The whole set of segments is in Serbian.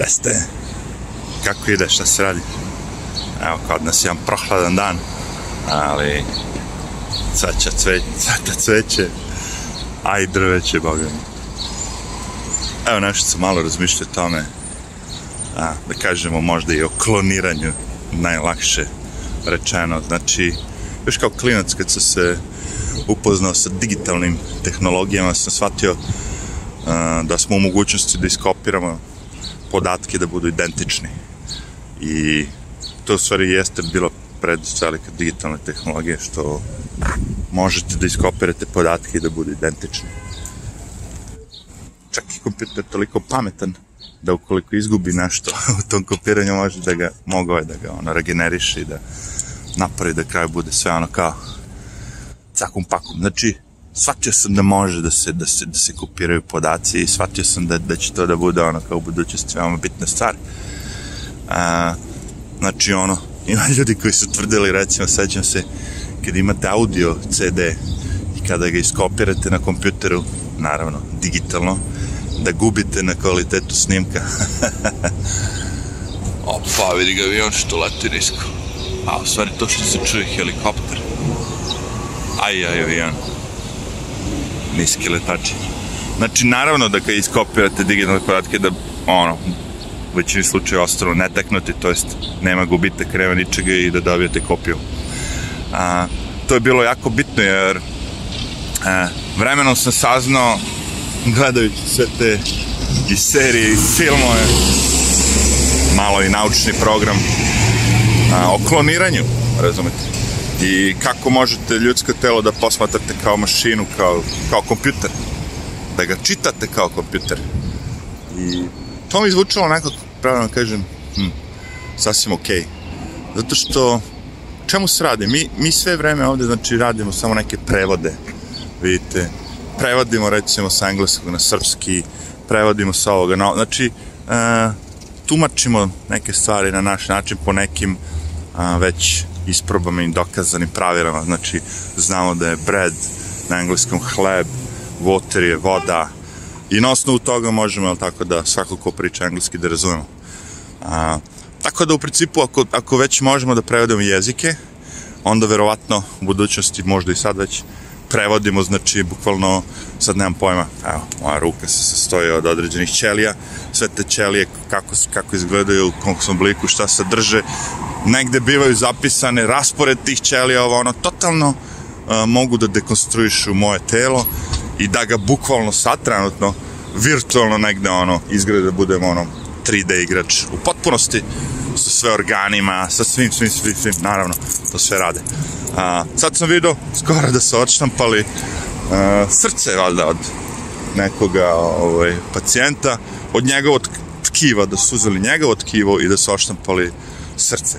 da ste kako ide, šta se radi evo kod nas jedan prohladan dan ali cvača cveće, cvata cveće a i drveće, boga evo nešto sam malo razmišljao o tome a, da kažemo možda i o kloniranju najlakše rečeno znači još kao klinac kad sam se upoznao sa digitalnim tehnologijama sam shvatio a, da smo u mogućnosti da iskopiramo podatke da budu identični. I to u stvari jeste bilo prednost velika digitalne tehnologije što možete da iskopirate podatke i da budu identični. Čak i kompjuter toliko pametan da ukoliko izgubi nešto u tom kopiranju može da ga, mogao je da ga ono regeneriše i da napravi da kraj bude sve ono kao cakum pakum. Znači, shvatio sam da može da se, da se, da se kopiraju podaci i shvatio sam da, da će to da bude ono kao u budućnosti veoma bitna stvar. A, znači ono, ima ljudi koji su tvrdili, recimo, sećam se, kad imate audio CD i kada ga iskopirate na kompjuteru, naravno, digitalno, da gubite na kvalitetu snimka. Opa, vidi ga avion što leti nisko. A u stvari to što se čuje helikopter. Aj, aj, avion niske letače. Znači, naravno da kad iskopirate digitalne podatke, da ono, u većini slučaja ostalo netaknuti, to jest nema gubitaka, nema ničega i da dobijete kopiju. A, to je bilo jako bitno jer a, vremenom sam saznao gledajući sve te i serije i filmove malo i naučni program a, o kloniranju razumete i kako možete ljudsko telo da posmatrate kao mašinu, kao, kao kompjuter, da ga čitate kao kompjuter. I to mi zvučalo nekako, pravno da kažem, hm, sasvim okej. Okay. Zato što, čemu se radi? Mi, mi sve vreme ovde, znači, radimo samo neke prevode, vidite, prevodimo, recimo, sa engleskog na srpski, prevodimo sa ovoga na... Znači, uh, tumačimo neke stvari na naš način po nekim a, eh, već isprobama i dokazanim pravilama. Znači, znamo da je bread na engleskom hleb, water je voda i na osnovu toga možemo, jel tako, da svako ko priča engleski da razumemo. A, tako da u principu, ako, ako već možemo da prevedemo jezike, onda verovatno u budućnosti, možda i sad već, prevodimo, znači, bukvalno, sad nemam pojma, evo, moja ruka se sastoji od određenih ćelija, sve te ćelije, kako, kako izgledaju, u kom obliku, šta drže, negde bivaju zapisane, raspored tih ćelija, ovo ono, totalno a, e, mogu da dekonstruišu moje telo i da ga bukvalno sad trenutno, virtualno negde ono, izgleda da budem ono 3D igrač u potpunosti, sa sve organima, sa svim, svim, svim, svim, naravno, to sve rade. A, sad sam vidio skoro da su odštampali a, e, srce, valjda, od nekoga ovaj, pacijenta, od njegovo tkiva, da su uzeli njegovo tkivo i da su odštampali uh, srce.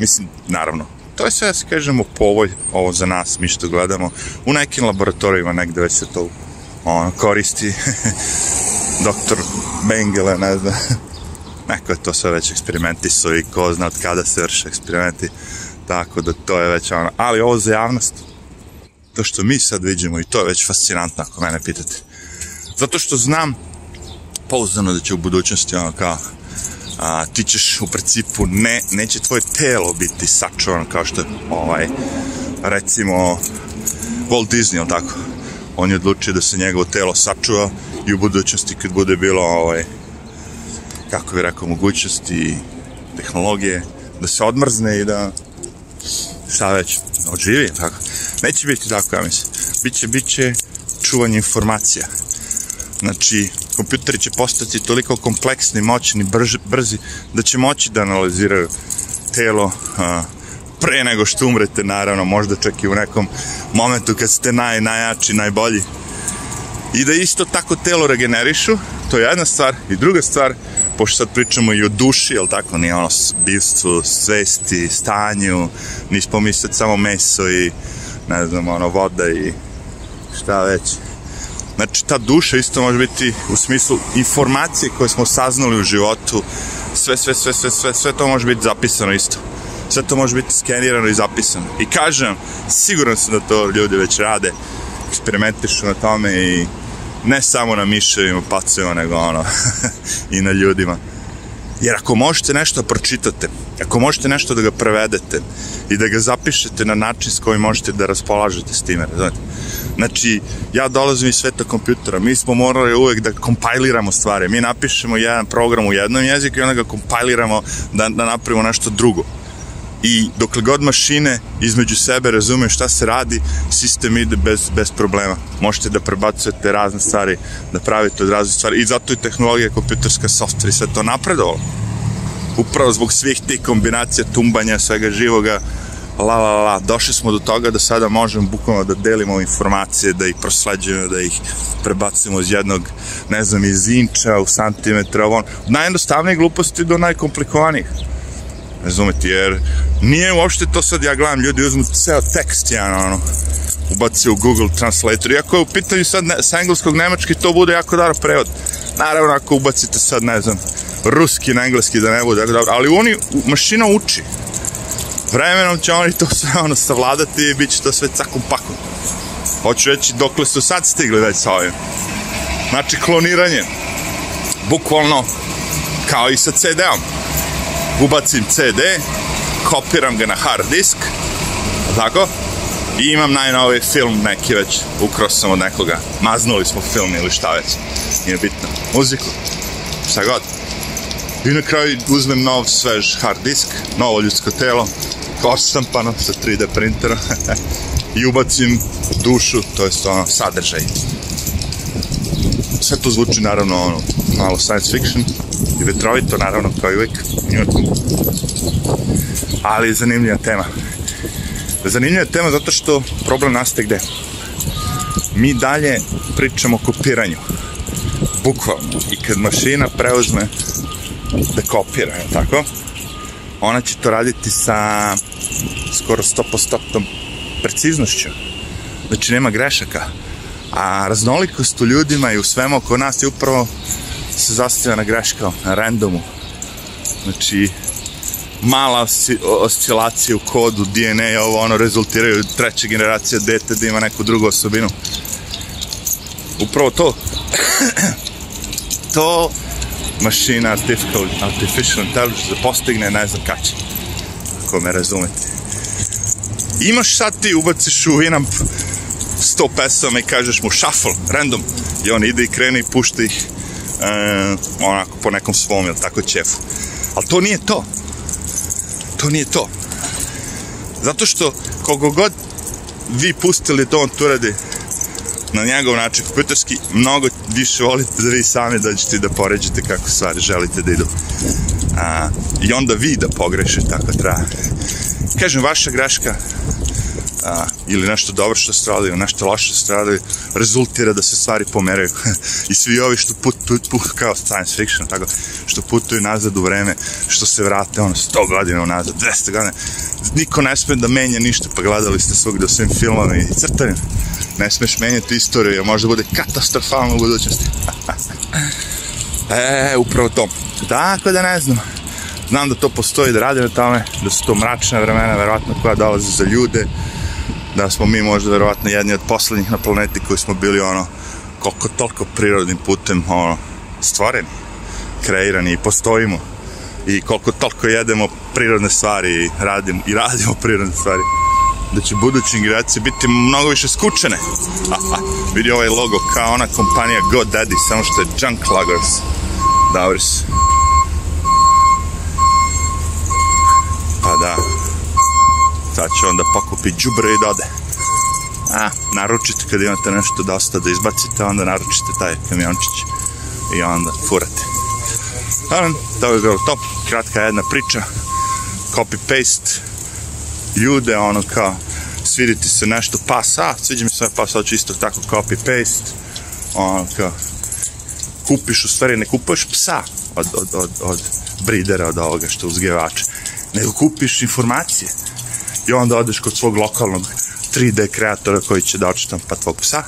Mislim, naravno, to je sve, ja da se kažemo, povolj ovo za nas, mi što gledamo. U nekim laboratorijima negde već se to ono, koristi. Doktor Mengele, ne znam. Neko je to sve već eksperimentisao i ko zna od kada se vrše eksperimenti. Tako da to je već ono. Ali ovo za javnost, to što mi sad vidimo i to je već fascinantno ako mene pitate. Zato što znam pouzdano da će u budućnosti ono kao a, ti ćeš u principu ne, neće tvoje telo biti sačuvano kao što je ovaj, recimo Walt Disney, ali tako? On je odlučio da se njegovo telo sačuva i u budućnosti kad bude bilo ovaj, kako bi rekao, mogućnosti tehnologije, da se odmrzne i da šta već, odživi, tako. Neće biti tako, ja mislim. Biće, biće čuvanje informacija. Znači, kompjuteri će postati toliko kompleksni, moćni, brži, brzi, da će moći da analiziraju telo a, pre nego što umrete, naravno, možda čak i u nekom momentu kad ste naj, najjači, najbolji. I da isto tako telo regenerišu, to je jedna stvar. I druga stvar, pošto sad pričamo i o duši, jel tako, nije ono bivstvu, svesti, stanju, nismo mi sad samo meso i, ne znam, ono, voda i šta već Znači, ta duša isto može biti u smislu informacije koje smo saznali u životu, sve, sve, sve, sve, sve, sve to može biti zapisano isto. Sve to može biti skenirano i zapisano. I kažem, siguran sam da to ljudi već rade, eksperimentišu na tome i ne samo na miševima, pacima, nego ono, i na ljudima. Jer ako možete nešto da pročitate, ako možete nešto da ga prevedete i da ga zapišete na način s kojim možete da raspolažete s time, razumete? Znači, ja dolazim iz sveta kompjutera, mi smo morali uvek da kompajliramo stvari. Mi napišemo jedan program u jednom jeziku i onda ga kompajliramo da, da napravimo nešto drugo. I dokle god mašine između sebe razume šta se radi, sistem ide bez, bez problema. Možete da prebacujete razne stvari, da pravite od razne stvari. I zato i tehnologija kompjuterska software i sve to napredovalo. Upravo zbog svih tih kombinacija tumbanja svega živoga, la la la, došli smo do toga da sada možemo bukvalno da delimo informacije, da ih prosleđujemo, da ih prebacimo iz jednog, ne znam, iz inča u santimetra, on, najjednostavnije gluposti do najkomplikovanijih. Razumete, jer nije uopšte to sad, ja gledam, ljudi uzmu ceo tekst, jedan, ono, ubaci u Google Translator, iako je u pitanju sad ne, sa engleskog nemački, to bude jako dobar prevod. Naravno, ako ubacite sad, ne znam, ruski na engleski da ne bude, jako dobro, ali oni, mašina uči, vremenom će oni to sve ono savladati i bit će to sve cakom pakom. Hoću reći dokle su sad stigli već sa ovim. Znači kloniranje. Bukvalno kao i sa CD-om. Ubacim CD, kopiram ga na hard disk, tako? I imam najnoviji film neki već, ukros sam od nekoga. Maznuli smo film ili šta već. Nije bitno. Muziku. Šta god. I na kraju uzmem nov svež hard disk, novo ljudsko telo, odštampano sa 3D printera i ubacim dušu, to jest ono, sadržaj. Sve to zvuči naravno ono, malo science fiction i vetrovito naravno kao i uvijek Newton. Ali zanimljiva tema. Zanimljiva tema zato što problem nastaje gde? Mi dalje pričamo o kopiranju. Bukvalno. I kad mašina preuzme da kopira, tako? Ona će to raditi sa skoro 100% preciznošću. Znači nema grešaka. A raznolikost u ljudima i u svemu oko nas je upravo se zastiva na greškama, na randomu. Znači, mala oscilacija u kodu, DNA, ovo ono, rezultiraju treća generacija dete da ima neku drugu osobinu. Upravo to. to mašina artificial, artificial intelligence postigne ne znam kada će ako me razumete. Imaš sad ti, ubaciš u Winamp 100 pesama i kažeš mu shuffle, random, i on ide i krene i pušta ih e, onako po nekom svom ili tako čefu. Ali to nije to. To nije to. Zato što kogo god vi pustili da on to radi na njegov način kompjuterski, mnogo više volite da vi sami dođete i da poređete kako stvari želite da idu a, i onda vi da pogreše tako treba. Kažem, vaša greška a, ili nešto dobro što ste ili nešto loše što rezultira da se stvari pomeraju. I svi ovi što put, put, put, kao science fiction, tako, što putuju nazad u vreme, što se vrate, ono, 100 godina unazad, 200 godina, niko ne sme da menja ništa, pa gledali ste svugde u svim filmama i crtanjem. Ne smeš menjati istoriju, možda bude katastrofalno u budućnosti. e, upravo to. Tako da ne znam. Znam da to postoji, da rade na tome, da su to mračne vremena, verovatno koja dolaze za ljude, da smo mi možda verovatno jedni od poslednjih na planeti koji smo bili ono, koliko toliko prirodnim putem ono, stvoreni, kreirani i postojimo. I koliko toliko jedemo prirodne stvari i radimo, i radimo prirodne stvari da će buduće generacije biti mnogo više skučene. Aha, vidi ovaj logo kao ona kompanija GoDaddy, samo što je Junk Luggers. Dobri da. Sad će onda pokupi džubre i dode. Da a, naručite kad imate nešto dosta da izbacite, onda naručite taj kamiončić i onda furate. Naravno, to je bilo to. Kratka jedna priča. Copy-paste. Ljude, ono kao, sviditi se nešto pas, a, sviđa mi se ovaj pas, hoću isto tako copy-paste. Ono kao, kupiš, u stvari ne kupuješ psa od, od, od, od bridera, od ovoga što uzgevača nego kupiš informacije. I onda odeš kod svog lokalnog 3D kreatora koji će da očetampa tvog psa.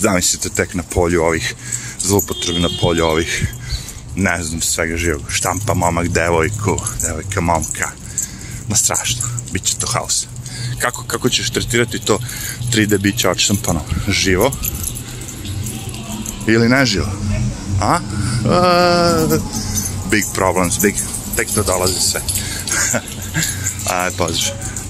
Zamislite tek na polju ovih zlopotrebi na polju ovih ne znam svega živog. Štampa momak devojku, devojka momka. na strašno, bit će to haos. Kako, kako ćeš tretirati to 3D biće očestampano? Živo? Ili neživo? A? Uh, big problems, big tek da dolazi sve. A, pozdrav.